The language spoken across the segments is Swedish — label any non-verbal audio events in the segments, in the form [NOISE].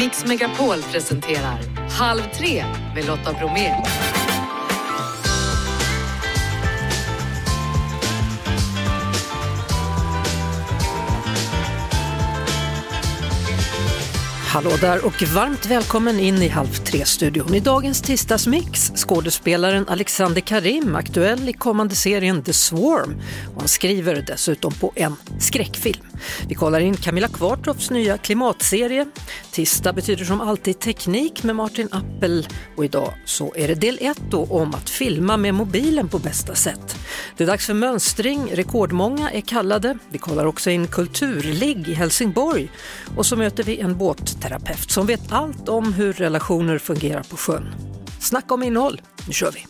Mix Megapol presenterar Halv tre med Lotta Bromé. Hallå där och varmt välkommen in i Halv tre-studion. I dagens tisdagsmix skådespelaren Alexander Karim, aktuell i kommande serien The Swarm. Och han skriver dessutom på en skräckfilm. Vi kollar in Camilla Kvartropps nya klimatserie. Tisdag betyder som alltid teknik med Martin Appel och idag så är det del 1 då om att filma med mobilen på bästa sätt. Det är dags för mönstring, rekordmånga är kallade. Vi kollar också in Kulturligg i Helsingborg och så möter vi en båt båtterapeut som vet allt om hur relationer fungerar på sjön. Snacka om innehåll, nu kör vi!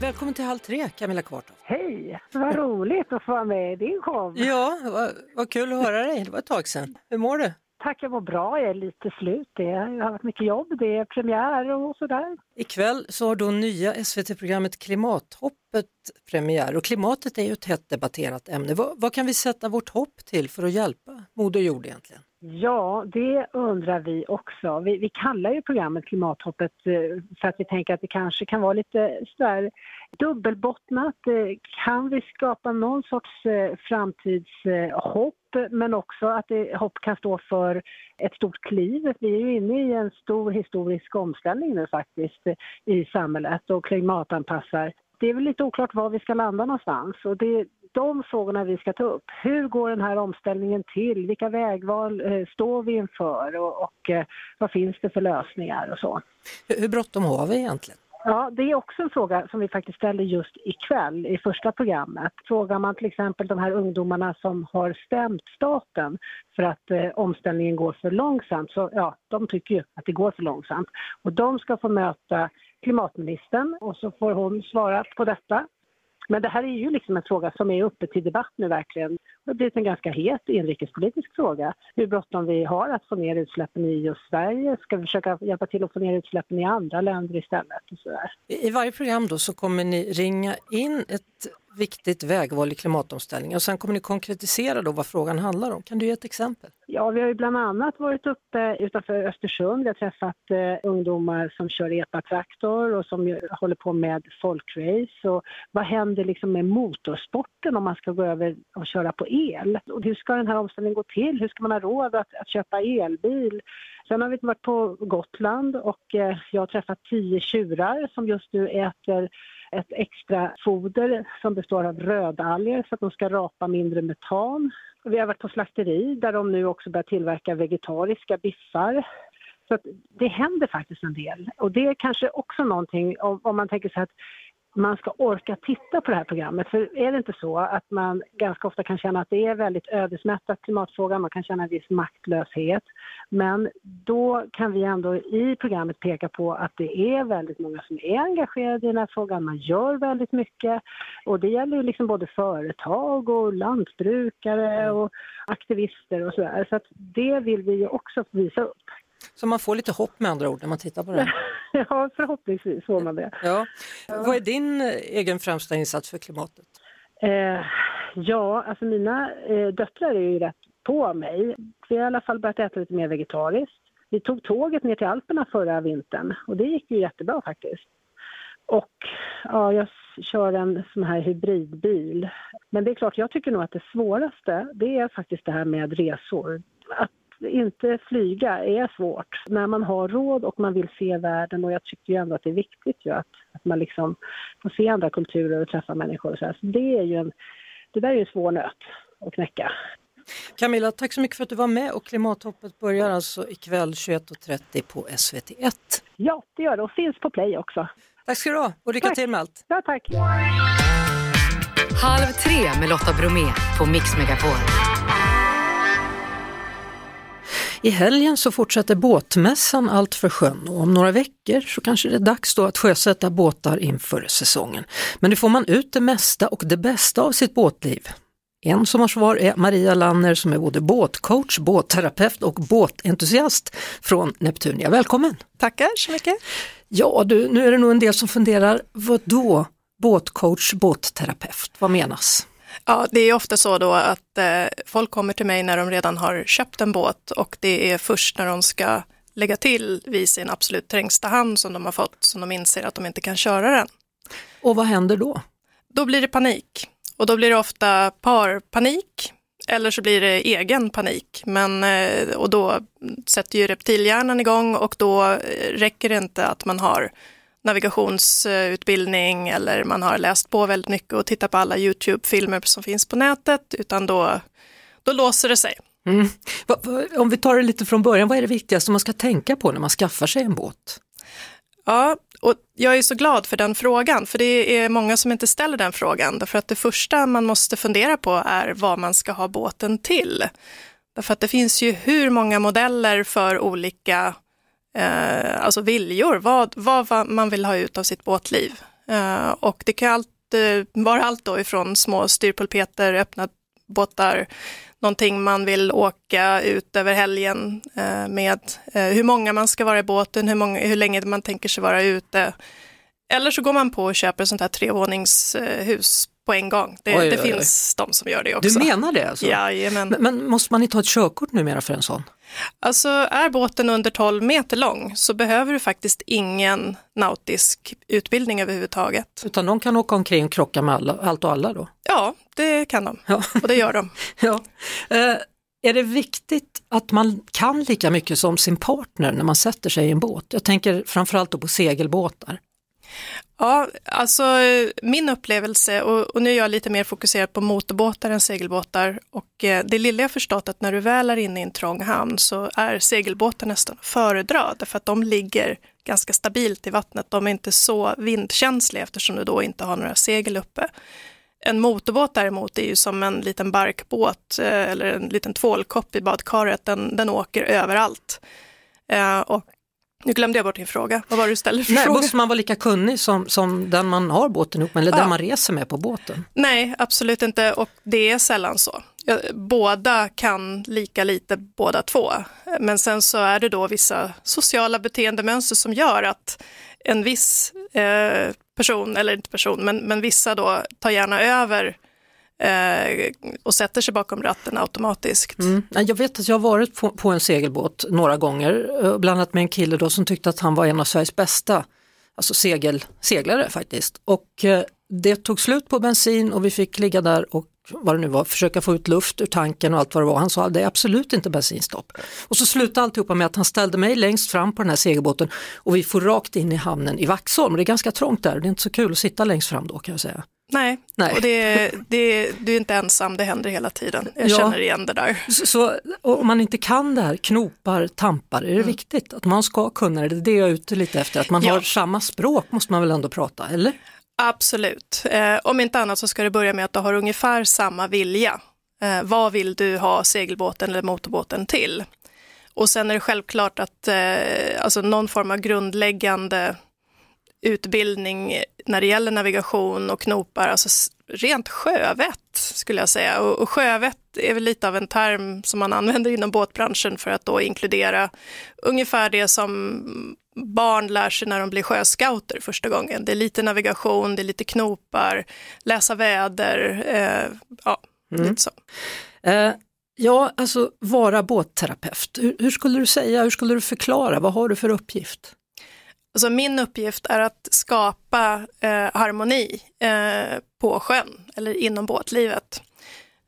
Välkommen till Halv tre, Camilla Kvartoft. Hej, vad roligt att få vara med i din show. Ja, vad, vad kul att höra dig. Det var ett tag sedan. Hur mår du? Tack, jag mår bra. Jag är lite slut. Det har varit mycket jobb. Det är premiär och sådär. Ikväll så har då nya SVT-programmet Klimathoppet premiär och klimatet är ju ett hett debatterat ämne. Vad, vad kan vi sätta vårt hopp till för att hjälpa Moder Jord egentligen? Ja, det undrar vi också. Vi, vi kallar ju programmet Klimathoppet eh, för att vi tänker att det kanske kan vara lite sådär dubbelbottnat. Eh, kan vi skapa någon sorts eh, framtidshopp men också att det, hopp kan stå för ett stort kliv. Vi är ju inne i en stor historisk omställning nu faktiskt i samhället och klimatanpassar. Det är väl lite oklart var vi ska landa någonstans och det de frågorna vi ska ta upp. Hur går den här omställningen till? Vilka vägval eh, står vi inför och, och eh, vad finns det för lösningar och så? Hur, hur bråttom har vi egentligen? Ja, det är också en fråga som vi faktiskt ställer just ikväll i första programmet. Frågar man till exempel de här ungdomarna som har stämt staten för att eh, omställningen går för långsamt, så ja, de tycker ju att det går för långsamt. Och de ska få möta klimatministern och så får hon svara på detta. Men det här är ju liksom en fråga som är uppe till debatt nu verkligen. Det har blivit en ganska het inrikespolitisk fråga. Hur bråttom vi har att få ner utsläppen i just Sverige. Ska vi försöka hjälpa till att få ner utsläppen i andra länder istället? Och så där. I varje program då så kommer ni ringa in ett viktigt vägval i klimatomställningen och sen kommer ni konkretisera då vad frågan handlar om. Kan du ge ett exempel? Ja, vi har ju bland annat varit uppe utanför Östersund. Vi har träffat eh, ungdomar som kör epatraktor och som ju håller på med folkrace. Och vad händer liksom med motorsporten om man ska gå över och köra på el? Och hur ska den här omställningen gå till? Hur ska man ha råd att, att köpa elbil? Sen har vi varit på Gotland och eh, jag har träffat tio tjurar som just nu äter ett extra foder som består av rödalger för att de ska rapa mindre metan. Vi har varit på slakteri där de nu också börjar tillverka vegetariska biffar. Så att det händer faktiskt en del. Och det är kanske också någonting om, om man tänker så här att man ska orka titta på det här programmet. För är det inte så att man ganska ofta kan känna att det är väldigt ödesmättat klimatfrågan, man kan känna en viss maktlöshet. Men då kan vi ändå i programmet peka på att det är väldigt många som är engagerade i den här frågan, man gör väldigt mycket. Och det gäller ju liksom både företag och lantbrukare och aktivister och sådär. Så att det vill vi ju också visa upp. Så man får lite hopp med andra ord när man tittar på det. [LAUGHS] Ja, förhoppningsvis får man det. Ja. Vad är din eh, egen främsta insats för klimatet? Eh, ja, alltså mina eh, döttrar är ju rätt på mig. Vi har i alla fall börjat äta lite mer vegetariskt. Vi tog tåget ner till Alperna förra vintern och det gick ju jättebra faktiskt. Och ja, jag kör en sån här hybridbil. Men det är klart, jag tycker nog att det svåraste, det är faktiskt det här med resor. Att inte flyga är svårt när man har råd och man vill se världen och jag tycker ju ändå att det är viktigt ju att, att man liksom får se andra kulturer och träffa människor och så här. Så det är ju en, det där är ju en svår nöt att knäcka. Camilla, tack så mycket för att du var med och Klimathoppet börjar alltså ikväll 21.30 på SVT1. Ja, det gör det och finns på play också. Tack ska du ha och lycka Tack. till med allt. Ja, tack. Halv tre med Lotta Bromé på Mix Megapol. I helgen så fortsätter båtmässan allt för sjön och om några veckor så kanske det är dags då att sjösätta båtar inför säsongen. Men nu får man ut det mesta och det bästa av sitt båtliv. En som har svar är Maria Lanner som är både båtcoach, båtterapeut och båtentusiast från Neptunia. Välkommen! Tackar så mycket. Ja du, nu är det nog en del som funderar, vad då båtcoach, båtterapeut, vad menas? Ja, det är ofta så då att eh, folk kommer till mig när de redan har köpt en båt och det är först när de ska lägga till vid sin absolut trängsta hand som de har fått som de inser att de inte kan köra den. Och vad händer då? Då blir det panik och då blir det ofta parpanik eller så blir det egen panik. Men, eh, och då sätter ju reptilhjärnan igång och då eh, räcker det inte att man har navigationsutbildning eller man har läst på väldigt mycket och tittat på alla YouTube-filmer som finns på nätet, utan då, då låser det sig. Mm. Om vi tar det lite från början, vad är det viktigaste man ska tänka på när man skaffar sig en båt? Ja, och jag är så glad för den frågan, för det är många som inte ställer den frågan, därför att det första man måste fundera på är vad man ska ha båten till. Därför att det finns ju hur många modeller för olika eh, alltså viljor, vad, vad man vill ha ut av sitt båtliv. Eh, och det kan allt, eh, vara allt då ifrån små styrpulpeter, öppna båtar, någonting man vill åka ut över helgen eh, med, eh, hur många man ska vara i båten, hur, många, hur länge man tänker sig vara ute. Eller så går man på och köper ett sånt här trevåningshus på en gång. Det, oj, det oj, finns oj. de som gör det också. Du menar det alltså? Jajamän. Men, men måste man inte ha ett körkort numera för en sån? Alltså är båten under 12 meter lång så behöver du faktiskt ingen nautisk utbildning överhuvudtaget. Utan de kan åka omkring och krocka med alla, allt och alla då? Ja, det kan de ja. och det gör de. [LAUGHS] ja. Eh, är det viktigt att man kan lika mycket som sin partner när man sätter sig i en båt? Jag tänker framförallt på segelbåtar. Ja, alltså min upplevelse, och, och, nu är jag lite mer fokuserad på motorbåtar än segelbåtar, och eh, det lilla jag förstått att när du väl är inne i en trång hamn så är segelbåtar nästan föredra, därför att de ligger ganska stabilt i vattnet. De är inte så vindkänsliga eftersom du då inte har några segel uppe. En motorbåt däremot är ju som en liten barkbåt eh, eller en liten tvålkopp i badkaret, den, den åker överallt. Eh, och nu glömde jag bort din fråga. Vad var det du ställde för Nej, fråga? Måste man vara lika kunnig som, som den man har båten ihop med eller ja. den man reser med på båten? Nej, absolut inte och det är sällan så. Båda kan lika lite båda två. Men sen så är det då vissa sociala beteendemönster som gör att en viss eh, person, eller inte person, men, men vissa då tar gärna över eh, och sätter sig bakom ratten automatiskt. Mm. Jag vet att jag har varit på, på, en segelbåt några gånger, eh, bland annat med en kille då som tyckte att han var en av Sveriges bästa alltså segel, seglare faktiskt. Och eh, det tog slut på bensin och vi fick ligga där och vad det nu var, försöka få ut luft ur tanken och allt vad det var. Han sa att det är absolut inte bensinstopp. Och så slutade alltihopa med att han ställde mig längst fram på den här segelbåten och vi får rakt in i hamnen i Vaxholm. Det är ganska trångt där, det är inte så kul att sitta längst fram då kan jag säga. Nej, Nej. och det, det, du är inte ensam, det händer hela tiden. Jag ja. känner igen det där. Så, så om man inte kan det här, knopar, tampar, är det mm. viktigt att man ska kunna det? Det är det jag är ute lite efter, att man ja. har samma språk måste man väl ändå prata, eller? Absolut. Eh, om inte annat så ska det börja med att du har ungefär samma vilja. Eh, vad vill du ha segelbåten eller motorbåten till? Och sen är det självklart att eh, alltså någon form av grundläggande utbildning när det gäller navigation och knopar, alltså rent sjövett skulle jag säga. Och, och sjövett är väl lite av en term som man använder inom båtbranschen för att då inkludera ungefär det som barn lär sig när de blir sjöscouter första gången. Det är lite navigation, det är lite knopar, läsa väder, eh, ja, mm. lite så. Eh, ja, alltså vara båtterapeut, hur, hur, skulle du säga, hur skulle du förklara, vad har du för uppgift? Alltså min uppgift är att skapa eh, harmoni eh, på sjön eller inom båtlivet.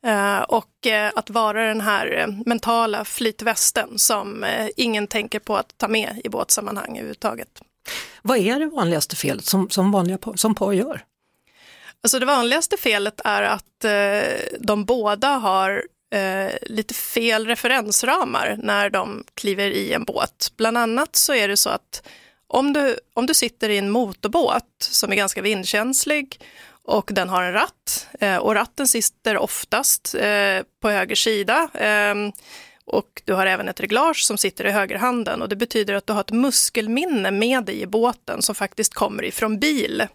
Eh, och eh, att vara den här eh, mentala flytvästen som eh, ingen tänker på att ta med i båtsammanhang överhuvudtaget. Vad är det vanligaste felet som, som vanliga som par gör? Alltså det vanligaste felet är att de båda har lite fel referensramar när de kliver i en båt. Bland annat så är det så att om du, om du sitter i en motorbåt som är ganska vindkänslig och den har en ratt eh, och ratten sitter oftast eh, på höger sida eh, och du har även ett reglage som sitter i högerhanden och det betyder att du har ett muskelminne med dig i båten som faktiskt kommer ifrån bil.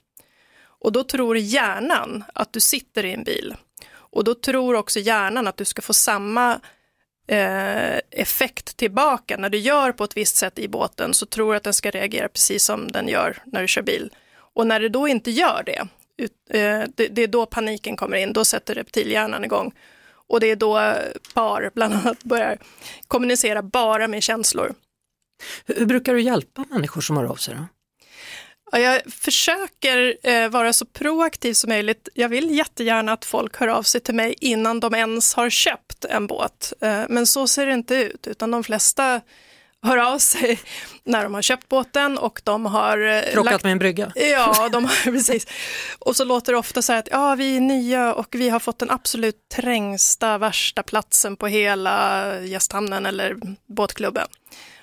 Och då tror hjärnan att du sitter i en bil. Och då tror också hjärnan att du ska få samma eh, effekt tillbaka. När du gör på ett visst sätt i båten så tror du att den ska reagera precis som den gör när du kör bil. Och när det då inte gör det, ut, eh, det, det är då paniken kommer in, då sätter reptilhjärnan igång. Och det är då par [LAUGHS] bland annat börjar kommunicera bara med känslor. Hur, hur brukar du hjälpa människor som hör av sig? Då? Ja, jag försöker eh, vara så proaktiv som möjligt. Jag vill jättegärna att folk hör av sig till mig innan de ens har köpt en båt. Eh, men så ser det inte ut, utan de flesta hör av sig [LAUGHS] när de har köpt båten och de har... eh, Krockat lagt- med en brygga? Ja, [LAUGHS] de har, [LAUGHS] precis. Och så låter det ofta så här att ja, vi är nya och vi har fått den absolut trängsta, värsta platsen på hela gästhamnen eller båtklubben.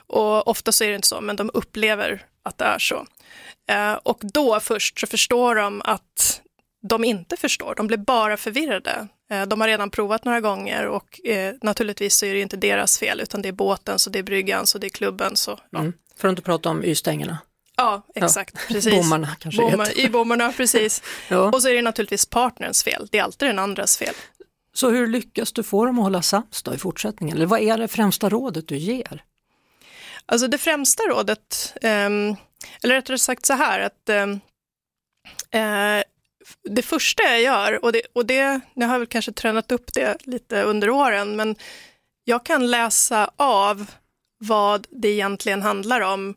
Och ofta så är det inte så, men de upplever att det är så. Eh, och då först så förstår de att de inte förstår, de blir bara förvirrade. Eh, de har redan provat några gånger och eh, naturligtvis så är det inte deras fel, utan det är båten, så det är bryggan, så det är klubben. Så, ja. Mm. För att inte prata om ystängerna. Ja, exakt. Precis. Bommarna kanske Bommar. I bommarna, precis. [LAUGHS] Ja. Och så är det naturligtvis partnerns fel. Det är alltid den andras fel. Så hur lyckas du få dem att hålla sams då i fortsättningen? Eller vad är det främsta rådet du ger? Alltså det främsta rådet, ehm, eller rättare sagt så här, att eh, eh, det första jag gör, och, det, och det, jag har väl kanske tränat upp det lite under åren, men jag kan läsa av vad det egentligen handlar om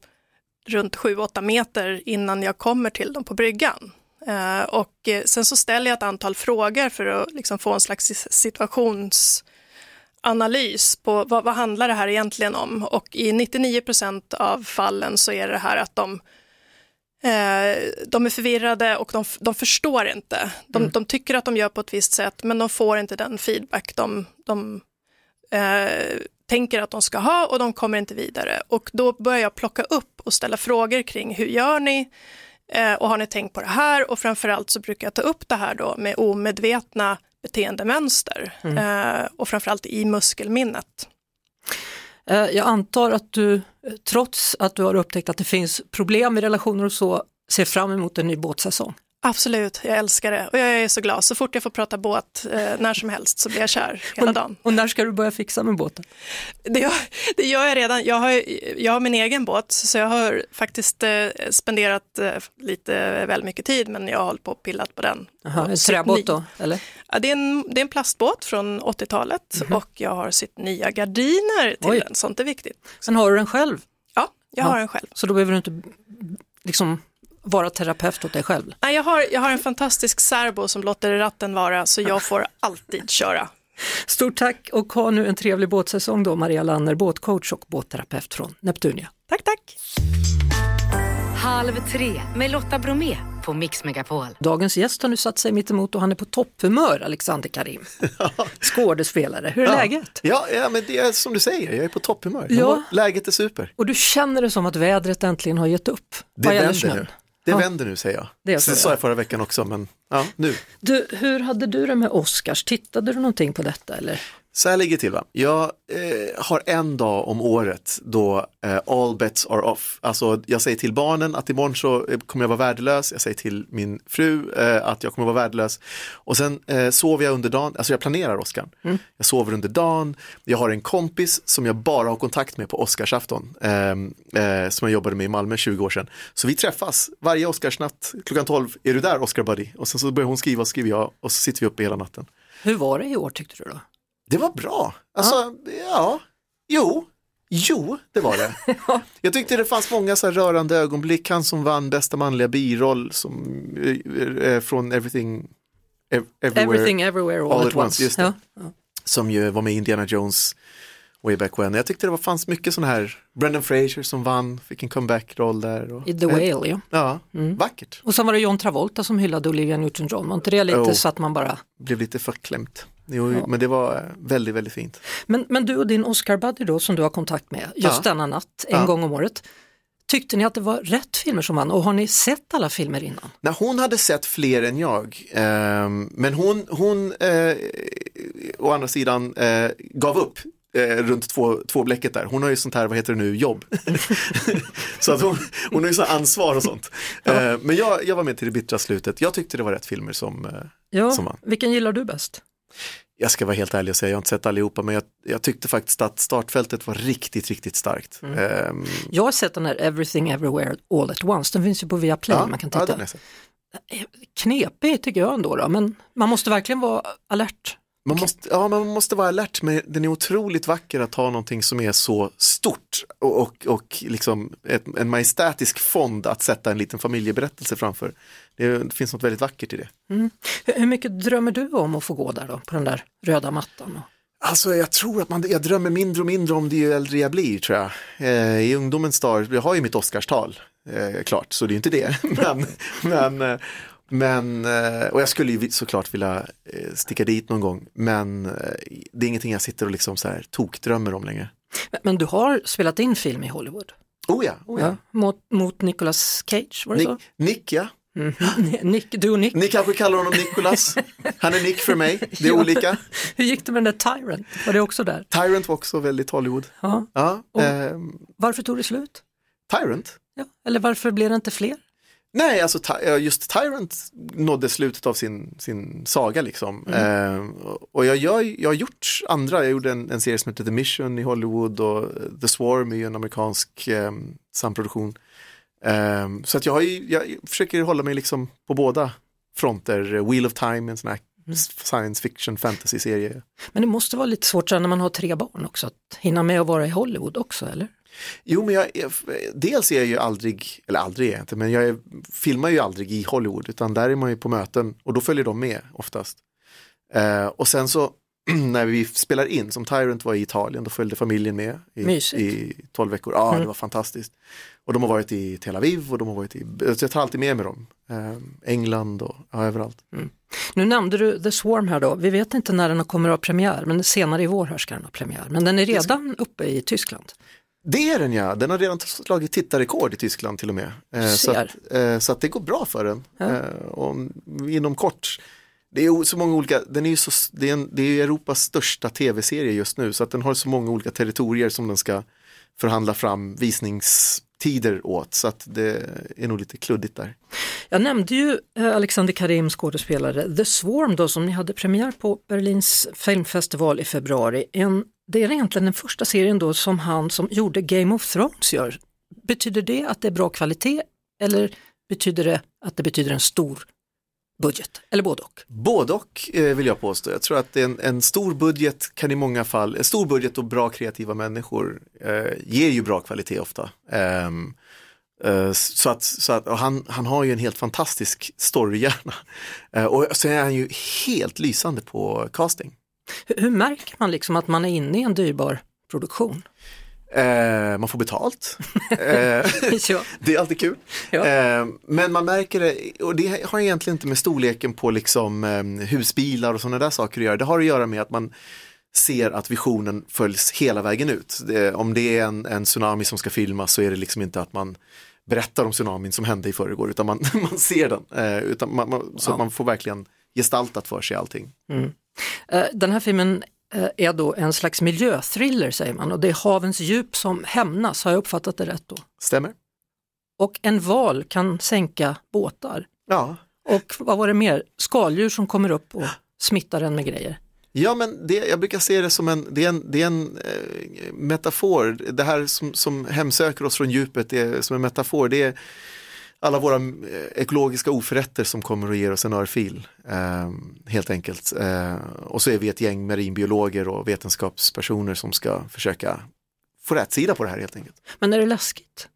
runt 7-8 meter innan jag kommer till dem på bryggan. Eh, och eh, sen så ställer jag ett antal frågor för att liksom få en slags situations situationsanalys på vad, vad handlar det här egentligen om? Och i 99 procent av fallen så är det här att de Eh, de är förvirrade och de, de förstår inte. De, de tycker att de gör på ett visst sätt men de får inte den feedback de, de eh, tänker att de ska ha och de kommer inte vidare. Och då börjar jag plocka upp och ställa frågor kring hur gör ni? Eh, och har ni tänkt på det här? Och framförallt så brukar jag ta upp det här då med omedvetna beteendemönster eh, och framförallt i muskelminnet. Eh, Jag antar att du, trots att du har upptäckt att det finns problem i relationer och så, ser fram emot en ny båtsäsong. Absolut, jag älskar det och jag är så glad. Så fort jag får prata båt eh, när som helst så blir jag kär hela dagen. Och när ska du börja fixa med båten? Det gör, det gör jag redan. Jag har, jag har min egen båt så jag har faktiskt eh, spenderat eh, lite väl mycket tid men jag har hållit på och pillat på den. Aha, Och en träbåt då, eller? Ja, det, är en, det är en plastbåt från 80-talet och jag har sytt nya gardiner till Oj. den. Sånt är viktigt. Sen har du den själv, Ja, jag Ja. har den själv. så då behöver du inte liksom vara terapeut åt dig själv. Nej, jag, har, jag har en fantastisk särbo som låter ratten vara så jag får alltid köra. Stort tack och ha nu en trevlig båtsäsong då, Maria Lanner, båtcoach och båtterapeut från Neptunia. Tack, tack. Halv tre med Lotta Bromé på Mix Megapol. Dagens gäst har nu satt sig mitt emot och han är på topphumör, Alexander Karim. [LAUGHS] Skådespelare, hur är Ja. läget? Ja, ja, men det är som du säger, jag är på topphumör. Ja. Mår- Läget är super. Och du känner det som att vädret äntligen har gett upp? Det vänder nu. Det Ja. vänder nu säger jag. Det så, sa ja. jag förra veckan också, men ja, nu. Du, hur hade du det med Oscars? Tittade du någonting på detta eller? Så här ligger det till va. Jag eh, har en dag om året då eh, all bets are off. Alltså jag säger till barnen att imorgon så eh, kommer jag vara värdelös. Jag säger till min fru eh, att jag kommer vara värdelös. Och sen eh, sover jag under dagen, alltså jag planerar Oscar. Jag sover under dagen. Jag har en kompis som jag bara har kontakt med på Oscarsafton. Eh, eh, som jag jobbade med i Malmö 20 år sedan. Så vi träffas varje Oscarsnatt klockan 12. Är du där Oscar Buddy? Och sen så börjar hon skriva och skriver jag och så sitter vi uppe hela natten. Hur var det i år tyckte du då? Det var bra. Alltså, ja, jo, jo, det var det. [LAUGHS] Jag tyckte det fanns många så rörande ögonblick. Han som vann bästa manliga biroll som, eh, eh, från Everything, ev- everywhere, Everything everywhere all, at once. Ja. ja. som ju var med i Indiana Jones way back when. Jag tyckte det var, fanns mycket sådana här, Brendan Fraser som vann, fick en comeback-roll där. Och, I The Whale ja. Ja, Mm. vackert. Och sen var det John Travolta som hyllade Olivia Newton-John. Var inte det lite Oh. så att man bara... Blev lite förklämt. Jo, Ja. Men det var eh, väldigt, väldigt fint. Men, men du och din Oscar-buddy då som du har kontakt med just Ja. denna natt, en Ja. gång om året. Tyckte ni att det var rätt filmer som vann och har ni sett alla filmer innan? Nej, hon hade sett fler än jag. Ehm, men hon, hon eh, å andra sidan eh, gav upp eh, runt två, två bläcket där. Hon har ju sånt här, vad heter det nu, jobb. [LAUGHS] så att hon, hon har ju så ansvar och sånt. Eh, men jag, jag var med till det bittra slutet. Jag tyckte det var rätt filmer som, eh, Ja, som vann. vilken gillar du bäst? Jag ska vara helt ärlig och säga, jag har inte sett allihopa, men jag, jag tyckte faktiskt att startfältet var riktigt, riktigt starkt. Ehm, Jag har sett den här Everything Everywhere All at Once, den finns ju på Viaplay, ja, man kan ja, titta. jag sett. Knepig tycker jag ändå, då, men man måste verkligen vara alert. Man måste, ja, man måste vara alert, men den är otroligt vacker att ha någonting som är så stort och, och, och liksom ett, en majestätisk fond att sätta en liten familjeberättelse framför. Det, det finns något väldigt vackert i det. Mm. Hur, hur mycket drömmer du om att få gå där då, på den där röda mattan? Alltså jag tror att man, jag drömmer mindre och mindre om det ju äldre jag blir tror jag. Eh, I ungdomens dagar, jag har ju mitt Oscarstal, eh, klart, så det är inte det. [LAUGHS] men, men, eh, men, eh, och jag skulle ju såklart vilja eh, sticka dit någon gång, men det är ingenting jag sitter och liksom så här tokdrömmer om längre. Men du har spelat in film i Hollywood? Oh ja, oh ja. ja mot, mot Nicolas Cage, var det Nick, så? Nick ja. Mm. [LAUGHS] Nick, du och Nick. Ni kanske kallar honom Nicolas. Han är Nick för mig, det är [LAUGHS] olika. Hur gick det med den där Tyrant? Var det också där? Tyrant var också väldigt Hollywood. Ja. ja eh, varför tog det slut? Tyrant? Ja, eller varför blev det inte fler? Nej, alltså just Tyrant nådde slutet av sin, sin saga liksom. Mm. Eh, och jag, jag, jag har gjort andra, jag gjorde en, en, serie som heter The Mission i Hollywood och The Swarm är ju en amerikansk eh, samproduktion. Eh, så att jag, har ju, jag försöker hålla mig liksom på båda fronter, Wheel of Time, en sån här mm. science fiction fantasy-serie. Men det måste vara lite svårt när man har tre barn också, att hinna med att vara i Hollywood också, eller? Jo, men jag, dels är jag ju aldrig, eller aldrig är jag inte, men jag är, filmar ju aldrig i Hollywood, utan där är man ju på möten och då följer de med oftast. Eh, och sen så [CLEARS THROAT] när vi spelar in, som Tyrant var i Italien, då följde familjen med i, i 12 veckor. Ja, mm. det var fantastiskt. Och de har varit i Tel Aviv och de har varit i, jag tar alltid med mig dem, eh, England och ja, överallt. Mm. Nu nämnde du The Swarm här då, vi vet inte när den kommer att ha premiär, men senare i vår här ska den ha premiär. Men den är redan uppe i Tyskland. Det är den ja, den har redan slagit tittarrekord i Tyskland till och med. Eh, så, att, eh, så att det går bra för den. Ja. Eh, och inom kort, det är så många olika, den är ju så, det är, en, det är Europas största tv-serie just nu så att den har så många olika territorier som den ska förhandla fram visningstider åt så att det är nog lite kluddigt där. Jag nämnde ju Alexander Karim skådespelare The Swarm då som ni hade premiär på Berlins filmfestival i februari. En det är egentligen den första serien då som han som gjorde Game of Thrones gör. Betyder det att det är bra kvalitet eller betyder det att det betyder en stor budget? Eller både och? Både och eh, vill jag påstå. Jag tror att en, en stor budget kan i många fall, en stor budget och bra kreativa människor eh, ger ju bra kvalitet ofta. Um, så att, så att han, han har ju en helt fantastisk storyhjärna. Eh, och sen är han ju helt lysande på casting. Hur, hur märker man liksom att man är inne i en dyrbar produktion? Eh, man får betalt. [LAUGHS] eh, ja. Det är alltid kul. Ja. Eh, men man märker det, och det har egentligen inte med storleken på liksom, eh, husbilar och sådana där saker att göra. Det har att göra med att man ser att visionen följs hela vägen ut. Det, om det är en, en tsunami som ska filmas så är det liksom inte att man berättar om tsunamin som hände i förrgår utan man, [LAUGHS] man ser den. Eh, utan man, man, så ja. man får verkligen gestaltat för sig allting. Mm. Eh, den här filmen eh, är då en slags miljöthriller säger man och det är havens djup som hämnas, har jag uppfattat det rätt då? Stämmer. Och en val kan sänka båtar. Ja. Och vad var det mer? Skaldjur som kommer upp och smittar en med grejer. Ja men det, jag brukar se det som en, det är en, det är en eh, metafor, det här som, som hemsöker oss från djupet det är som en metafor. Det är, alla våra eh, ekologiska oförrätter som kommer och ger oss en örfil. Eh, helt enkelt. Eh, och så är vi ett gäng marinbiologer och vetenskapspersoner som ska försöka få rätt sida på det här helt enkelt. Men är det läskigt?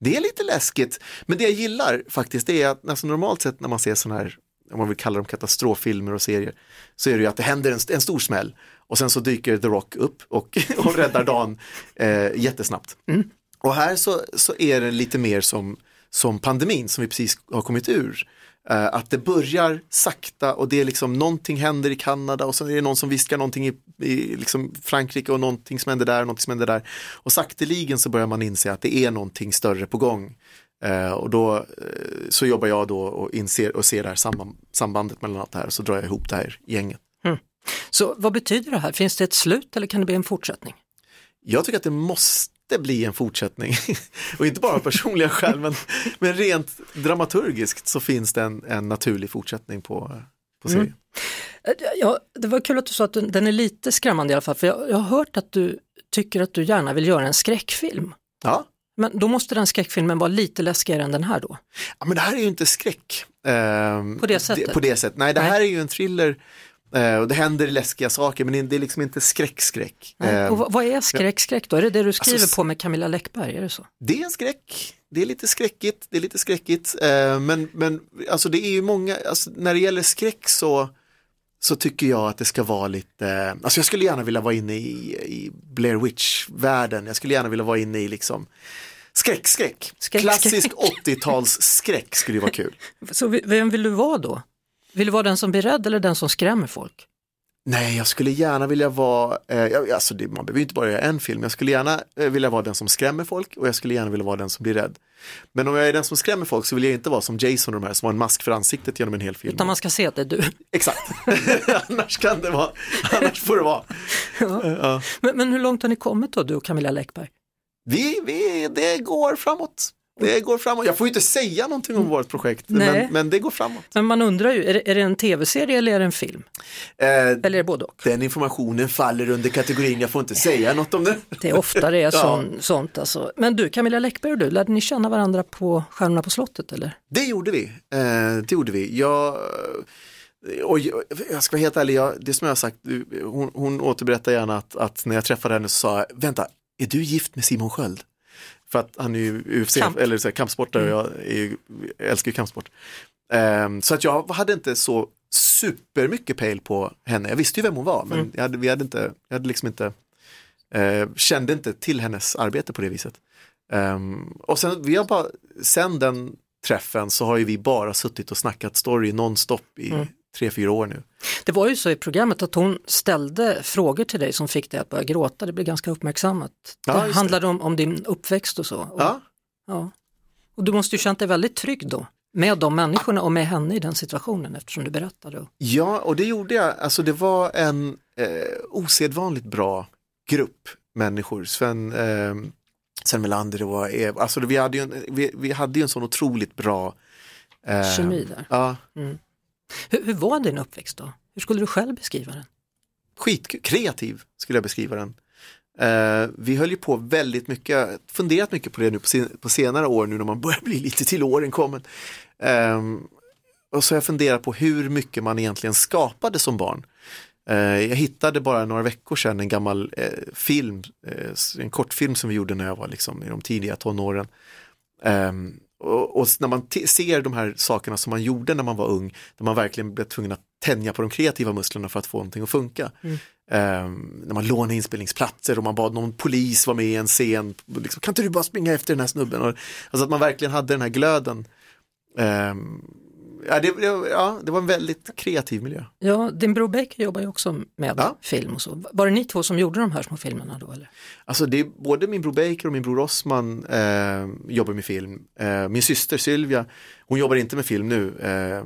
Det är lite läskigt, men det jag gillar faktiskt är att alltså normalt sett när man ser sådana här, om man vill kalla dem katastroffilmer och serier, så är det ju att det händer en, en stor smäll och sen så dyker The Rock upp och, [LAUGHS] och räddar dagen eh, jättesnabbt. Mm. Och här så, så är det lite mer som som pandemin som vi precis har kommit ur. Uh, att det börjar sakta och det är liksom någonting händer i Kanada och så är det någon som viskar någonting i, i liksom Frankrike och någonting som händer där och någonting som händer där. Och sakteligen så börjar man inse att det är någonting större på gång. Uh, och då uh, så jobbar jag då och inser och ser det här samband, sambandet mellan allt det här och så drar jag ihop det här gänget. Mm. Så vad betyder det här? Finns det ett slut eller kan det bli en fortsättning? Jag tycker att det måste måste bli en fortsättning. [LAUGHS] och inte bara av personliga [LAUGHS] skäl, men, men rent dramaturgiskt så finns det en, en naturlig fortsättning på, på serien. Mm. Eh, ja, det var kul att du sa att den är lite skrämmande i alla fall, för jag, jag har hört att du tycker att du gärna vill göra en skräckfilm. Ja. Men då måste den skräckfilmen vara lite läskigare än den här då? Ja, men det här är ju inte skräck. Ehm, På det sättet? på det sättet. Nej, det Nej. här är ju en thriller eh, och det händer läskiga saker men det är liksom inte skräck-skräck. Och vad- är skräck, skräck då? Är det det du skriver Alltså, på med Camilla Läckberg? Är det så? Det är en skräck. Det är lite skräckigt, det är lite skräckigt. Eh, men, men alltså det är ju många, alltså, när det gäller skräck så, så tycker jag att det ska vara lite, alltså jag skulle gärna vilja vara inne i, i Blair Witch-världen. Jag skulle gärna vilja vara inne i liksom skräck, skräck. Skräck, Klassisk skräck. 80-tals skräck skulle ju vara kul. Så vem vill du vara då? Vill du vara den som blir rädd eller den som skrämmer folk? Nej, jag skulle gärna vilja vara, eh, alltså det, man behöver ju inte bara göra en film, jag skulle gärna eh, vilja vara den som skrämmer folk och jag skulle gärna vilja vara den som blir rädd. Men om jag är den som skrämmer folk så vill jag inte vara som Jason och de här som har en mask för ansiktet genom en hel film. Utan man ska se att det är du. Exakt, [LAUGHS] annars kan det vara, annars får det vara. Ja. Men, men hur långt har ni kommit då, du och Camilla Läckberg? Vi, vi, det går framåt. Det går framåt. Jag får ju inte säga någonting om vårt projekt, men, men det går framåt. Men man undrar ju, är det, är det en tv-serie eller är det en film? Eh, Eller är det både och? den informationen faller under kategorin, jag får inte säga något om det. Det är ofta det är [LAUGHS] Ja. sån, sånt alltså. Men du, Camilla Läckberg och du, lärde ni känna varandra på Stjärnorna på slottet eller? Det gjorde vi. Eh, det gjorde vi. Jag, och jag, jag ska vara helt ärlig, jag, det som jag har sagt, hon, hon återberättar gärna att, att när jag träffade henne så sa jag, vänta, är du gift med Simon Sköld? För att han är ju UFC, Kamp. eller så här, kampsportare och jag, är ju, jag älskar ju kampsport. Eh, så att jag hade inte så supermycket pejl på henne. Jag visste ju vem hon var, men jag, hade, vi hade inte, jag hade liksom inte, eh, kände inte till hennes arbete på det viset. Ehm, och sen, vi har bara, sen den träffen så har ju vi bara suttit och snackat story nonstop i Mm. Tre, fyra år nu. Det var ju så i programmet att hon ställde frågor till dig som fick dig att börja gråta, det blev ganska uppmärksammat. Ja, det handlade om, om din uppväxt och så. Och, Ja, ja. och du måste ju känt dig väldigt trygg då, med de människorna och med henne i den situationen eftersom du berättade. Ja och det gjorde jag. Alltså det var en eh, osedvanligt bra grupp människor. Sven, eh, Sven Melander och Eva, alltså vi hade ju en, vi, vi hade ju en sån otroligt bra eh, Kemi där. Ja, hur, hur var din uppväxt då? Hur skulle du själv beskriva den? Skitkreativ skulle jag beskriva den. Eh, vi höll ju på väldigt mycket, funderat mycket på det nu på, sen, på senare år nu när man börjar bli lite till åren kommen. Ehm, och så har jag funderat på hur mycket man egentligen skapade som barn. Eh, jag hittade bara några veckor sedan en gammal eh, film, eh, en kortfilm som vi gjorde när jag var liksom i de tidiga tonåren. Ehm, och, och när man ser de här sakerna som man gjorde när man var ung, där man verkligen blev tvungen att tänja på de kreativa musklerna för att få någonting att funka. Ehm, när man lånade inspelningsplatser och man bad någon polis vara med i en scen. Liksom, kan inte du bara springa efter den här snubben? Och, alltså att man verkligen hade den här glöden. Ehm, ja, det, ja, det var en väldigt kreativ miljö. Ja, din bror Baker jobbar ju också med Ja. film och så. Var det ni två som gjorde de här små filmerna då? Eller? Alltså det är både min bror Baker och min bror Osman eh, jobbar med film. Eh, min syster Sylvia, hon jobbar inte med film nu. Eh,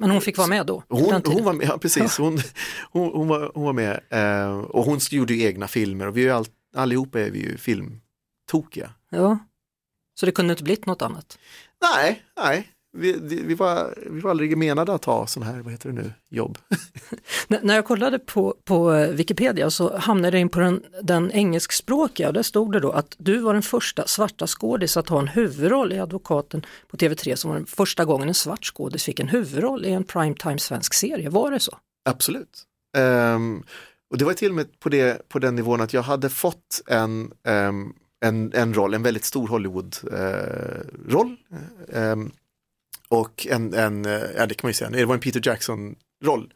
Men hon fick vara med då? hon, hon var med, ja, precis, hon, hon, hon, var, hon var med. Eh, och hon gjorde ju egna filmer och vi är all, allihopa är vi ju filmtokiga. Ja. Så det kunde inte blivit något annat? Nej, nej. Vi, vi, var, vi var aldrig menade att ha sån här, vad heter det nu, jobb. [LAUGHS] När jag kollade på, på eh, Wikipedia så hamnade jag in på den, den engelskspråkiga och där stod det då att du var den första svarta skådis att ha en huvudroll i Advokaten på TV3 som var den första gången en svart skådis fick en huvudroll i en primetime svensk serie. Var det så? Absolut. Ehm, och det var till och med på, det, på den nivån att jag hade fått en, ehm, en, en roll, en väldigt stor Hollywood-roll. Och en, en, eh, ja det kan man ju säga, det var en Peter Jackson-roll.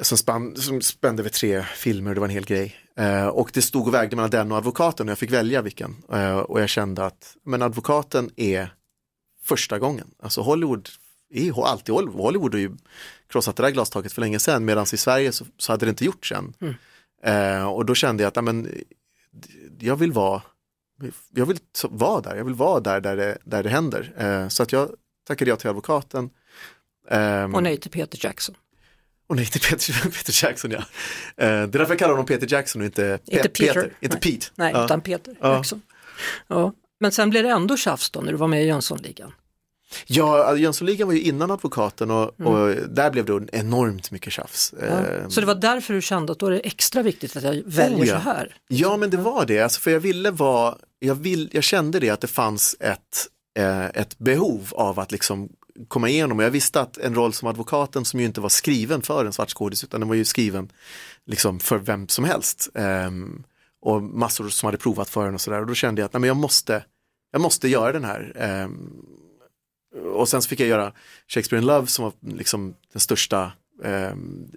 Som, spann, som spände över tre filmer, det var en hel grej. Eh, och det stod och vägde mellan den och advokaten och jag fick välja vilken. Eh, och jag kände att, men advokaten är första gången. Alltså Hollywood är alltid Hollywood. Hollywood har ju krossat det där glastaket för länge sedan medan i Sverige så, så hade det inte gjorts än. Eh, och då kände jag att men, jag vill vara jag vill vara där, jag vill vara där där det, där det händer. Eh, så att jag tackade ja till advokaten. Ehm, Och nej till Peter Jackson. och nej till Peter, [LAUGHS] Peter Jackson ja. Eh, det är därför jag kallar honom Peter Jackson och inte, Pe- Inte Peter. Inte Nej. Pete. Nej, Ja. utan Peter Ja. Jackson. Ja. Men sen blev det ändå tjafs då när du var med i Jönssonligan. Ja, Jönssonligan var ju innan advokaten och, och där blev det enormt mycket tjafs. Mm. Ja. Eh, Så det var därför du kände att då är det extra viktigt att jag väljer Oh, ja. så här. Ja men det var det, alltså, för jag ville vara, jag, vill, jag kände det att det fanns ett, ett behov av att liksom komma igenom. Och jag visste att en roll som advokaten som ju inte var skriven för en svart skådis utan den var ju skriven liksom för vem som helst. Um, och massor som hade provat för den och sådär. Och då kände jag att nej, men jag, måste, jag måste göra den här. Um, och sen så fick jag göra Shakespeare in Love som var liksom den största um,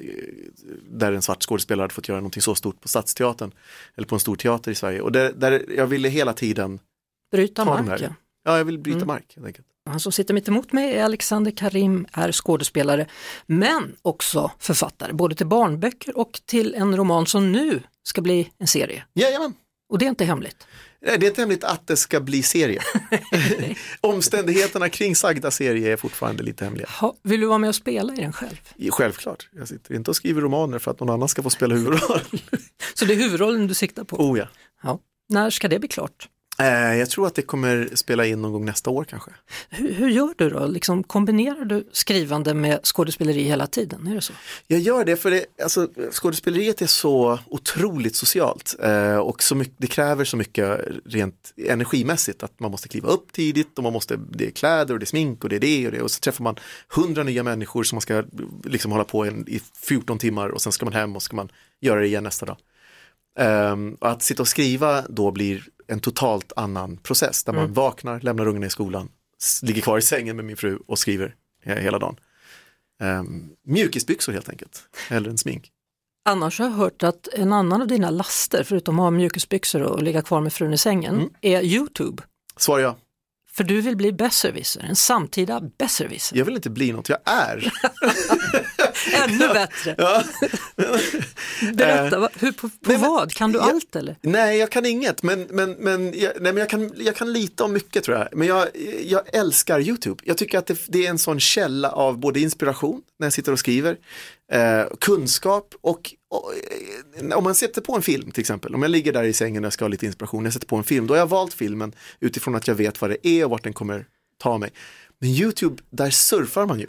där en svart skådespelare hade fått göra någonting så stort på Stadsteatern eller på en stor teater i Sverige. Och där, där jag ville hela tiden Bryta marken. Ja, jag vill bryta mm. mark helt enkelt. Han som sitter mitt emot mig är Alexander Karim, är skådespelare men också författare, både till barnböcker och till en roman som nu ska bli en serie. Jajamän. Och det är inte hemligt? Nej, det är inte hemligt att det ska bli serie. [LAUGHS] [LAUGHS] Omständigheterna kring sagda serie är fortfarande lite hemliga. Ha, vill du vara med och spela i den själv? Självklart, jag sitter inte och skriver romaner för att någon annan ska få spela huvudrollen. [LAUGHS] Så det är huvudrollen du siktar på? Oh ja. ja. När ska det bli klart? Eh, jag tror att det kommer spela in någon gång nästa år kanske. Hur, hur, gör du då? Liksom, kombinerar du skrivande med skådespeleri hela tiden? Är det så? Jag gör det för det, alltså, skådespeleriet är så otroligt socialt eh, och så mycket, det kräver så mycket rent energimässigt att man måste kliva upp tidigt och man måste, det är kläder och det är smink och det är det och det och så träffar man hundra nya människor som man ska liksom hålla på en, i 14 timmar och sen ska man hem och ska man göra det igen nästa dag. Um, att sitta och skriva då blir en totalt annan process där man mm. vaknar, lämnar ungarna i skolan, ligger kvar i sängen med min fru och skriver hela dagen. Um, mjukisbyxor helt enkelt, eller en smink. Annars har jag hört att en annan av dina laster, förutom att ha mjukisbyxor och ligga kvar med frun i sängen, mm. är Youtube. Svar ja. För du vill bli besserwisser, en samtida besserwisser. Jag vill inte bli något, jag är. [LAUGHS] [LAUGHS] Ännu bättre. Ja. [LAUGHS] Berätta, uh, hur, på, på nej, vad? Kan du jag, allt eller? Nej, jag kan inget, men, men, men, jag, nej, men jag, kan, jag kan lite om mycket tror jag. Men jag, jag älskar YouTube. Jag tycker att det, det är en sån källa av både inspiration när jag sitter och skriver, eh, kunskap och, och, eh, om man sätter på en film till exempel, om jag ligger där i sängen och ska ha lite inspiration, jag sätter på en film, då har jag valt filmen utifrån att jag vet vad det är och vart den kommer ta mig. Men YouTube, där surfar man ju.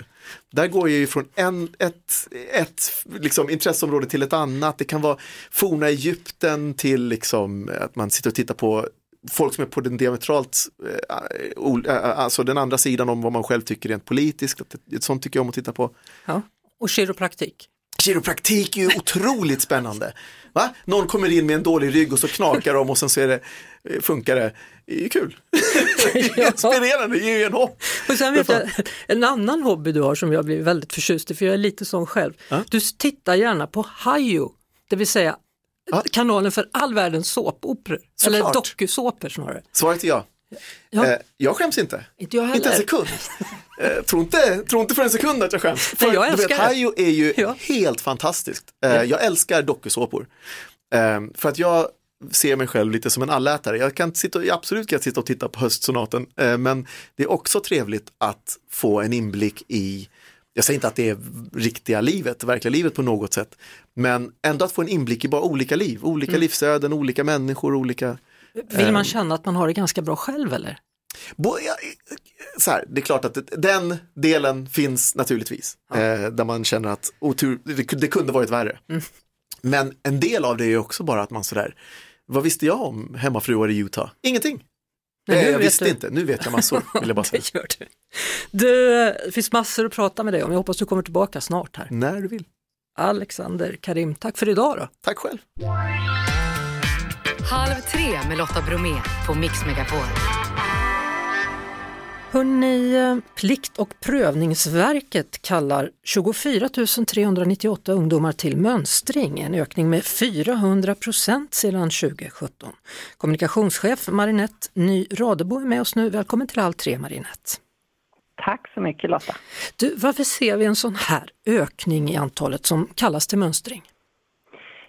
Där går jag ju från en, ett, ett liksom, intresseområde till ett annat. Det kan vara forna Egypten till liksom, att man sitter och tittar på folk som är på den diametralt, eh, eh, eh, alltså den andra sidan om vad man själv tycker rent politiskt. Sånt tycker jag om att titta på. Ja. Och kiropraktik? Kiropraktik är ju otroligt spännande. Va? Någon kommer in med en dålig rygg och så knakar de och sen så är det, funkar det. Det är kul. [LAUGHS] ja. Inspirerande, ger ju en hopp. Och sen vet jag, en annan hobby du har som jag blir väldigt förtjust i, för jag är lite sån själv. Ja? Du tittar gärna på Hajo, det vill säga ja. kanalen för all världens såpoperor. Eller dokusåpor snarare. Svaret är ja. Ja. Eh, jag skäms inte. Inte jag heller. Inte en sekund. [LAUGHS] Eh, tror, inte, tror inte för en sekund att jag skäms. För, Nej, jag älskar du vet, Hajo är ju ja. helt fantastiskt. Eh, ja. Jag älskar dokusåpor. Eh, för att jag ser mig själv lite som en allätare. Jag kan sitta, absolut kan sitta och titta på höstsonaten, eh, men det är också trevligt att få en inblick i jag säger inte att det är riktiga livet, verkliga livet på något sätt, men ändå att få en inblick i bara olika liv, olika mm. livsöden, olika människor, olika vill man känna att man har det ganska bra själv eller? Ja, så här, det är klart att den delen finns naturligtvis. Ja. Eh, där man känner att otur, det, kunde varit värre. Mm. Men en del av det är också bara att man sådär, vad visste jag om hemmafruar i Utah? Ingenting. Nej, eh, jag visste du. inte, nu vet jag massor. Vill jag bara [LAUGHS] säga. det, gör du. du, det finns massor att prata med dig om, jag hoppas du kommer tillbaka snart här. När du vill. Alexander Karim, tack för idag då. Tack själv. Halv tre med Lotta Bromé på Mix Megapol. Hörrni, Plikt och prövningsverket kallar 24 398 ungdomar till mönstring, en ökning med 400 procent sedan 2017. Kommunikationschef Marinette Ny Radebo är med oss nu. Välkommen till Halv tre Marinette. Tack så mycket Lotta. Du, varför ser vi en sån här ökning i antalet som kallas till mönstring?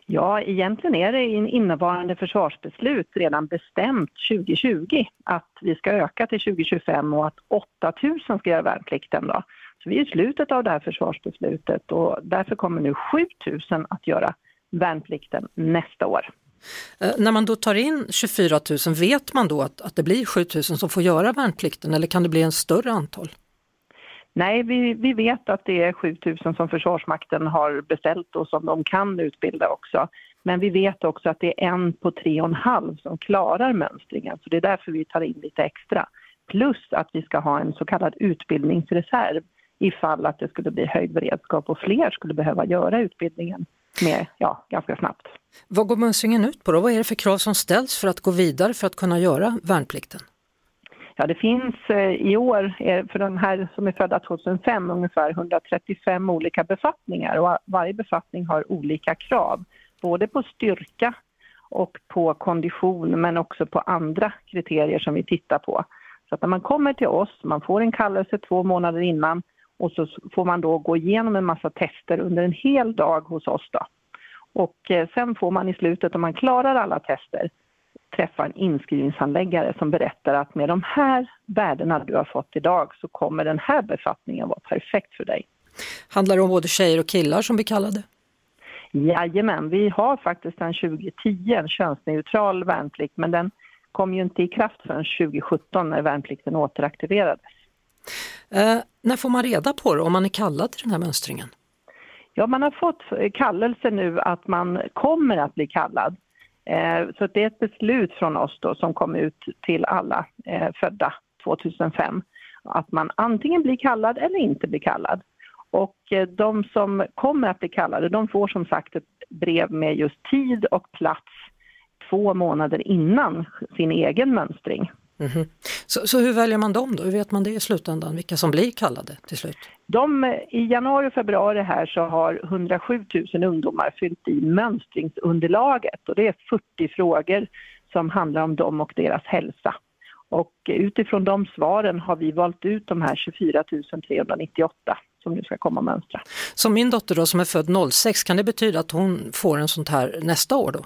Ja, egentligen är det i innevarande försvarsbeslut redan bestämt 2020 att vi ska öka till 2025 och att 8000 ska göra värnplikten. Då. Så vi är i slutet av det här försvarsbeslutet och därför kommer nu 7000 att göra värnplikten nästa år. Eh, när man då tar in 24 000, vet man då att, att det blir 7 000 som får göra värnplikten eller kan det bli en större antal? Nej, vi, vi vet att det är 7000 som Försvarsmakten har beställt och som de kan utbilda också. Men vi vet också att det är en på tre och en halv som klarar mönstringen, så det är därför vi tar in lite extra. Plus att vi ska ha en så kallad utbildningsreserv ifall att det skulle bli höjd beredskap och fler skulle behöva göra utbildningen med, ja, ganska snabbt. Vad går mönstringen ut på då? Vad är det för krav som ställs för att gå vidare för att kunna göra värnplikten? Ja, det finns eh, i år, för de här som är födda 2005, ungefär 135 olika befattningar och varje befattning har olika krav, både på styrka och på kondition men också på andra kriterier som vi tittar på. Så att när man kommer till oss, man får en kallelse två månader innan och så får man då gå igenom en massa tester under en hel dag hos oss. Då. Och eh, sen får man i slutet, om man klarar alla tester, träffa en inskrivningshandläggare som berättar att med de här värdena du har fått idag så kommer den här befattningen vara perfekt för dig. Handlar det om både tjejer och killar som blir kallade? Jajamän, vi har faktiskt sedan 2010 en könsneutral värnplikt men den kom ju inte i kraft förrän 2017 när värnplikten återaktiverades. Eh, när får man reda på det, om man är kallad till den här mönstringen? Ja, man har fått kallelse nu att man kommer att bli kallad. Eh, så det är ett beslut från oss då som kom ut till alla eh, födda 2005 att man antingen blir kallad eller inte blir kallad. Och eh, de som kommer att bli kallade de får som sagt ett brev med just tid och plats två månader innan sin egen mönstring. Mm -hmm. så, så, hur väljer man dem då? Hur vet man det i slutändan, vilka som blir kallade till slut? De, I januari och februari här så har 107 000 ungdomar fyllt i mönstringsunderlaget och det är 40 frågor som handlar om dem och deras hälsa. Och utifrån de svaren har vi valt ut de här 24 398 som nu ska komma och mönstra. Så min dotter då som är född 06, kan det betyda att hon får en sånt här nästa år då?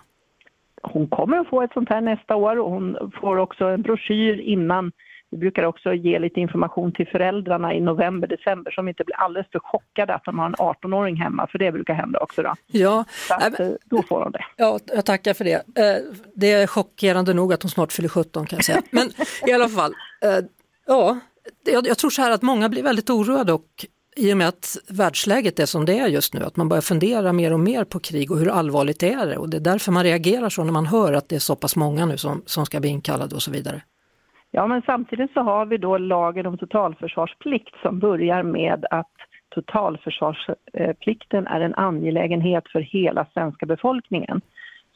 Hon kommer att få ett sånt här nästa år och hon får också en broschyr innan. Vi brukar också ge lite information till föräldrarna i november, december som inte blir alldeles för chockade att de har en 18-åring hemma, för det brukar hända också. Då. Ja, Så att, äh, då får de det. Ja, jag tackar för det. Eh, det är chockerande nog att hon snart fyller 17 kan jag säga. Men i alla fall, eh, ja, jag tror så här att många blir väldigt oroade och i och med att världsläget är som det är just nu, att man börjar fundera mer och mer på krig och hur allvarligt det är och det är därför man reagerar så när man hör att det är så pass många nu som, som ska bli inkallade och så vidare. Ja, men samtidigt så har vi då lagen om totalförsvarsplikt som börjar med att totalförsvarsplikten är en angelägenhet för hela svenska befolkningen.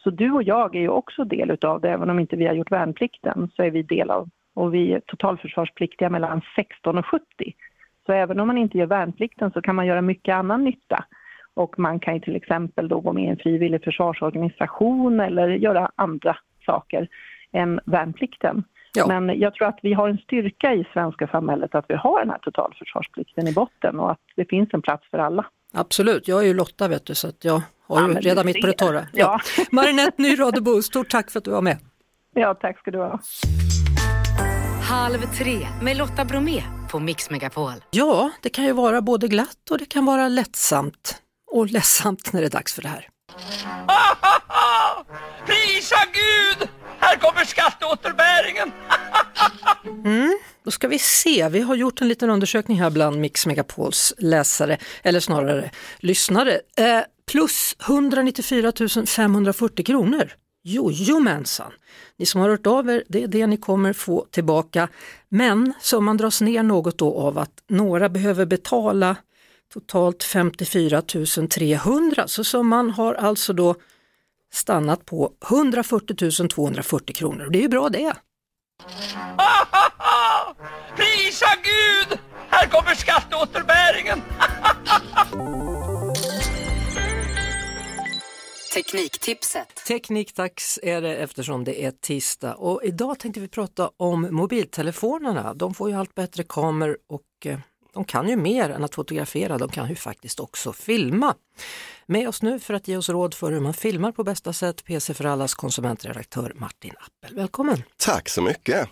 Så du och jag är ju också del utav det, även om inte vi har gjort värnplikten så är vi del av och vi är totalförsvarspliktiga mellan 16 och 70. Så även om man inte gör värnplikten så kan man göra mycket annan nytta. Och man kan till exempel då gå med i en frivillig försvarsorganisation eller göra andra saker än värnplikten. Ja. Men jag tror att vi har en styrka i svenska samhället att vi har den här totalförsvarsplikten i botten och att det finns en plats för alla. Absolut, jag är ju Lotta vet du så att jag har ja, ju redan mitt på det torra. Ja. Ja. Marinette Nyradebo, stort tack för att du var med. Ja, tack ska du ha. Halv tre med Lotta Bromé på Mix Megapol. Ja, det kan ju vara både glatt och det kan vara lättsamt och ledsamt när det är dags för det här. [LAUGHS] Prisa Gud! Här kommer skatteåterbäringen! [LAUGHS] mm, då ska vi se, vi har gjort en liten undersökning här bland Mix Megapols läsare, eller snarare lyssnare. Eh, plus 194 540 kronor. Jojomensan! Ni som har hört av er, det är det ni kommer få tillbaka. Men summan dras ner något då av att några behöver betala totalt 54 300 så summan har alltså då stannat på 140 240 kronor. Det är ju bra det. [LAUGHS] Tekniktipset. Teknikdags är det eftersom det är tisdag och idag tänkte vi prata om mobiltelefonerna. De får ju allt bättre kameror och eh, de kan ju mer än att fotografera, de kan ju faktiskt också filma. Med oss nu för att ge oss råd för hur man filmar på bästa sätt, PC för allas konsumentredaktör Martin Appel. Välkommen! Tack så mycket!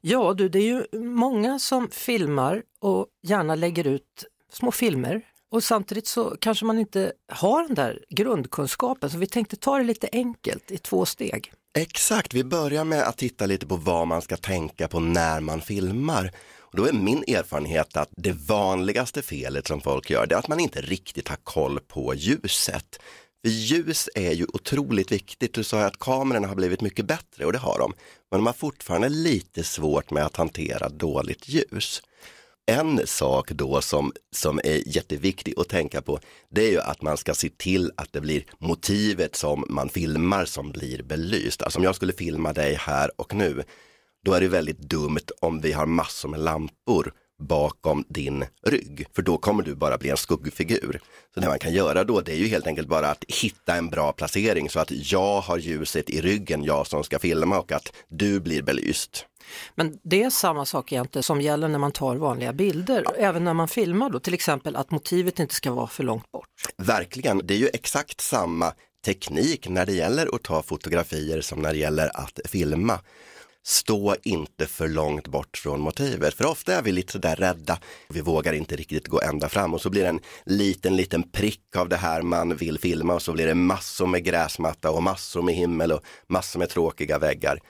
Ja du, det är ju många som filmar och gärna lägger ut små filmer och samtidigt så kanske man inte har den där grundkunskapen så vi tänkte ta det lite enkelt i två steg. Exakt, vi börjar med att titta lite på vad man ska tänka på när man filmar. Och då är min erfarenhet att det vanligaste felet som folk gör det är att man inte riktigt har koll på ljuset. För ljus är ju otroligt viktigt. Du sa att kamerorna har blivit mycket bättre och det har de. Men de har fortfarande lite svårt med att hantera dåligt ljus. En sak då som, som är jätteviktig att tänka på, det är ju att man ska se till att det blir motivet som man filmar som blir belyst. Alltså om jag skulle filma dig här och nu, då är det väldigt dumt om vi har massor med lampor bakom din rygg, för då kommer du bara bli en skuggfigur. Så det man kan göra då, det är ju helt enkelt bara att hitta en bra placering så att jag har ljuset i ryggen, jag som ska filma och att du blir belyst. Men det är samma sak egentligen som gäller när man tar vanliga bilder, även när man filmar då, till exempel att motivet inte ska vara för långt bort. Verkligen, det är ju exakt samma teknik när det gäller att ta fotografier som när det gäller att filma stå inte för långt bort från motivet. För ofta är vi lite sådär rädda, vi vågar inte riktigt gå ända fram och så blir det en liten, liten prick av det här man vill filma och så blir det massor med gräsmatta och massor med himmel och massor med tråkiga väggar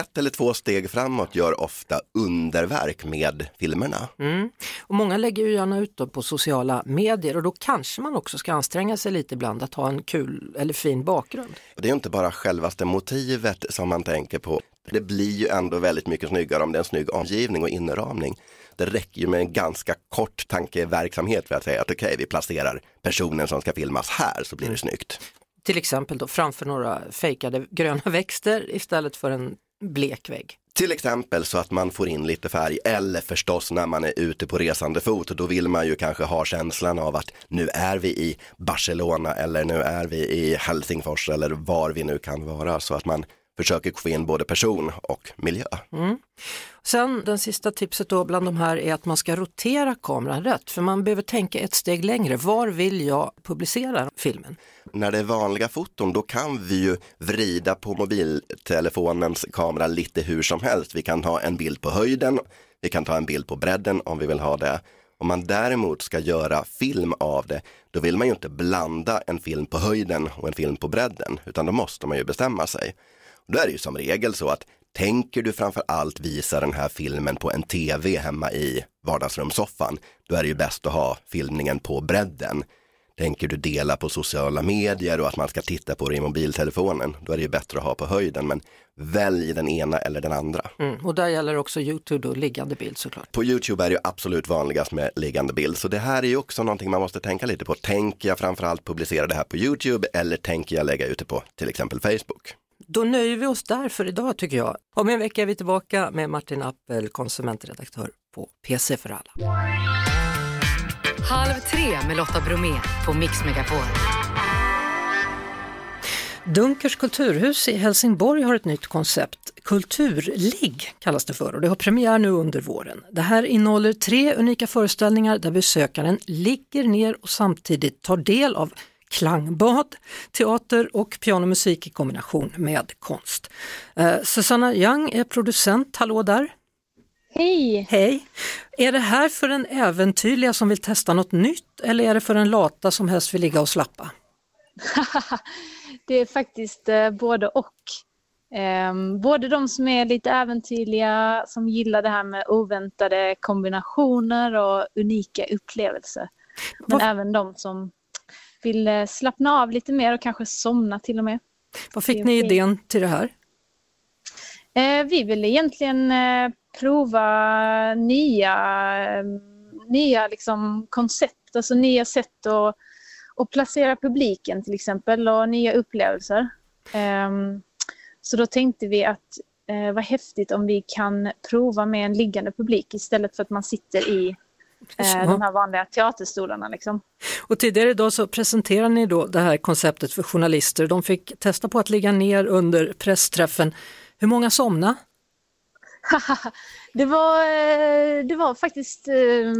ett eller två steg framåt gör ofta underverk med filmerna. Mm. Och många lägger ju gärna ut på sociala medier och då kanske man också ska anstränga sig lite ibland att ha en kul eller fin bakgrund. Det är inte bara självaste motivet som man tänker på. Det blir ju ändå väldigt mycket snyggare om det är en snygg omgivning och inramning. Det räcker ju med en ganska kort tankeverksamhet för att säga att okej, okay, vi placerar personen som ska filmas här så blir det mm. snyggt. Till exempel då framför några fejkade gröna växter istället för en blek vägg. Till exempel så att man får in lite färg eller förstås när man är ute på resande fot. Då vill man ju kanske ha känslan av att nu är vi i Barcelona eller nu är vi i Helsingfors eller var vi nu kan vara så att man försöker få in både person och miljö. Mm. Sen den sista tipset då bland de här är att man ska rotera kameran rätt för man behöver tänka ett steg längre. Var vill jag publicera filmen? När det är vanliga foton då kan vi ju vrida på mobiltelefonens kamera lite hur som helst. Vi kan ha en bild på höjden, vi kan ta en bild på bredden om vi vill ha det. Om man däremot ska göra film av det, då vill man ju inte blanda en film på höjden och en film på bredden, utan då måste man ju bestämma sig. Då är det ju som regel så att tänker du framför allt visa den här filmen på en tv hemma i vardagsrumssoffan, då är det ju bäst att ha filmningen på bredden. Tänker du dela på sociala medier och att man ska titta på det i mobiltelefonen, då är det ju bättre att ha på höjden. Men välj den ena eller den andra. Mm, och där gäller också Youtube och liggande bild såklart. På Youtube är det ju absolut vanligast med liggande bild, så det här är ju också någonting man måste tänka lite på. Tänker jag framförallt publicera det här på Youtube eller tänker jag lägga ut det på till exempel Facebook? Då nöjer vi oss där för idag tycker jag. Om en vecka är vi tillbaka med Martin Appel, konsumentredaktör på PC för alla. Halv tre med Lotta Bromé på Mix Megapol. Dunkers kulturhus i Helsingborg har ett nytt koncept. Kulturligg kallas det för och det har premiär nu under våren. Det här innehåller tre unika föreställningar där besökaren ligger ner och samtidigt tar del av klangbad, teater och pianomusik i kombination med konst. Eh, Susanna Young är producent, hallå där! Hej! Hej! Är det här för den äventyrliga som vill testa något nytt eller är det för den lata som helst vill ligga och slappa? [LAUGHS] det är faktiskt eh, både och. Eh, både de som är lite äventyrliga, som gillar det här med oväntade kombinationer och unika upplevelser. Men Var... även de som vill eh, slappna av lite mer och kanske somna till och med. Vad fick ni idén till det här? Eh, vi vill egentligen eh, prova nya, nya liksom koncept, alltså nya sätt att, att placera publiken till exempel och nya upplevelser. Ehm, så då tänkte vi att vad häftigt om vi kan prova med en liggande publik istället för att man sitter i eh, de här vanliga teaterstolarna. Liksom. Och tidigare idag så presenterade ni då det här konceptet för journalister. De fick testa på att ligga ner under pressträffen. Hur många somnade? [LAUGHS] det, var, eh, det var faktiskt eh,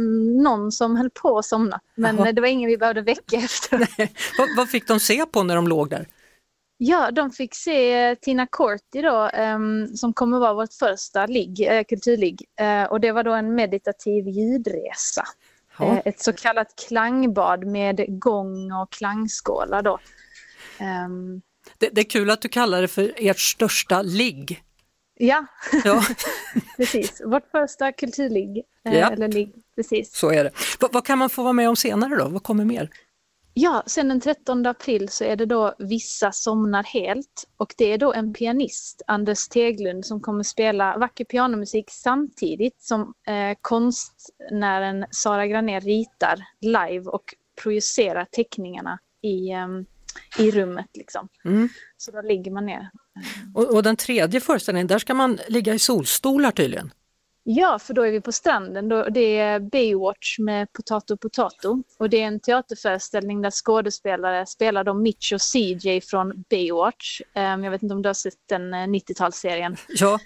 någon som höll på att somna, men Aha. det var ingen vi behövde väcka efter. [LAUGHS] vad, vad, fick de se på när de låg där? Ja, de fick se Tina Corti då, um, som kommer vara vårt första ligg, uh, kulturligg. Uh, och det var då en meditativ ljudresa. Uh, ett så kallat klangbad med gång och klangskålar då. Um, det, det, är kul att du kallar det för ert största ligg. Ja, Ja, [LAUGHS] precis. Vårt första kulturligg. eh, Ja. Eller ligg, precis. så är det. Va, vad kan man få vara med om senare då? Vad kommer mer? Ja, sen den 13 april så är det då Vissa somnar helt och det är då en pianist, Anders Teglund, som kommer spela vacker pianomusik samtidigt som eh, konstnären Sara Granér ritar live och projicerar teckningarna i, ehm, i rummet. Liksom. Mm. Så då ligger man ner. Och, och den tredje föreställningen, där ska man ligga i solstolar tydligen. Ja, för då är vi på stranden. Det är Baywatch med Potato Potato. Och det är en teaterföreställning där skådespelare spelar då Mitch och CJ från Baywatch. Um, jag vet inte om du har sett den eh, 90-talsserien. Ja,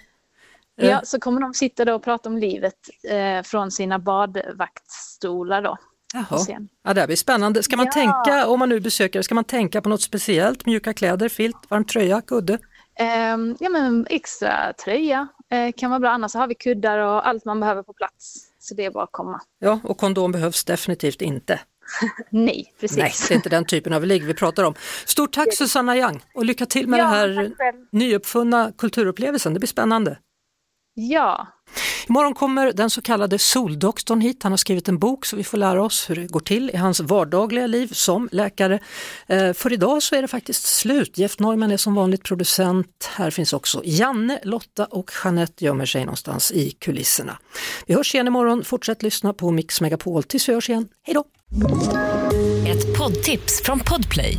Eh. Ja, så kommer de sitta då och prata om livet eh, från sina badvaktstolar då. Jaha. Ja, det blir spännande. Ska man Ja. tänka, om man nu besöker, ska man tänka på något speciellt? Mjuka kläder, filt, varm tröja, kudde? Ehm, ja, men extra tröja eh, kan vara bra. Annars har vi kuddar och allt man behöver på plats. Så det är bara att komma. Ja, och kondom behövs definitivt inte. [LAUGHS] Nej, precis. Nej, det är inte den typen av ligg vi pratar om. Stort tack Susanna Young och lycka till med Ja, den här nyuppfunna kulturupplevelsen. Det blir spännande. Ja, Imorgon kommer den så kallade soldoktorn hit. Han har skrivit en bok så vi får lära oss hur det går till i hans vardagliga liv som läkare. Eh, för idag så är det faktiskt slut. Jeff Neumann är som vanligt producent. Här finns också Janne, Lotta och Jeanette gömmer sig någonstans i kulisserna. Vi hörs igen imorgon. Fortsätt lyssna på Mix Megapol tills vi hörs igen. Hej då! Ett poddtips från Podplay.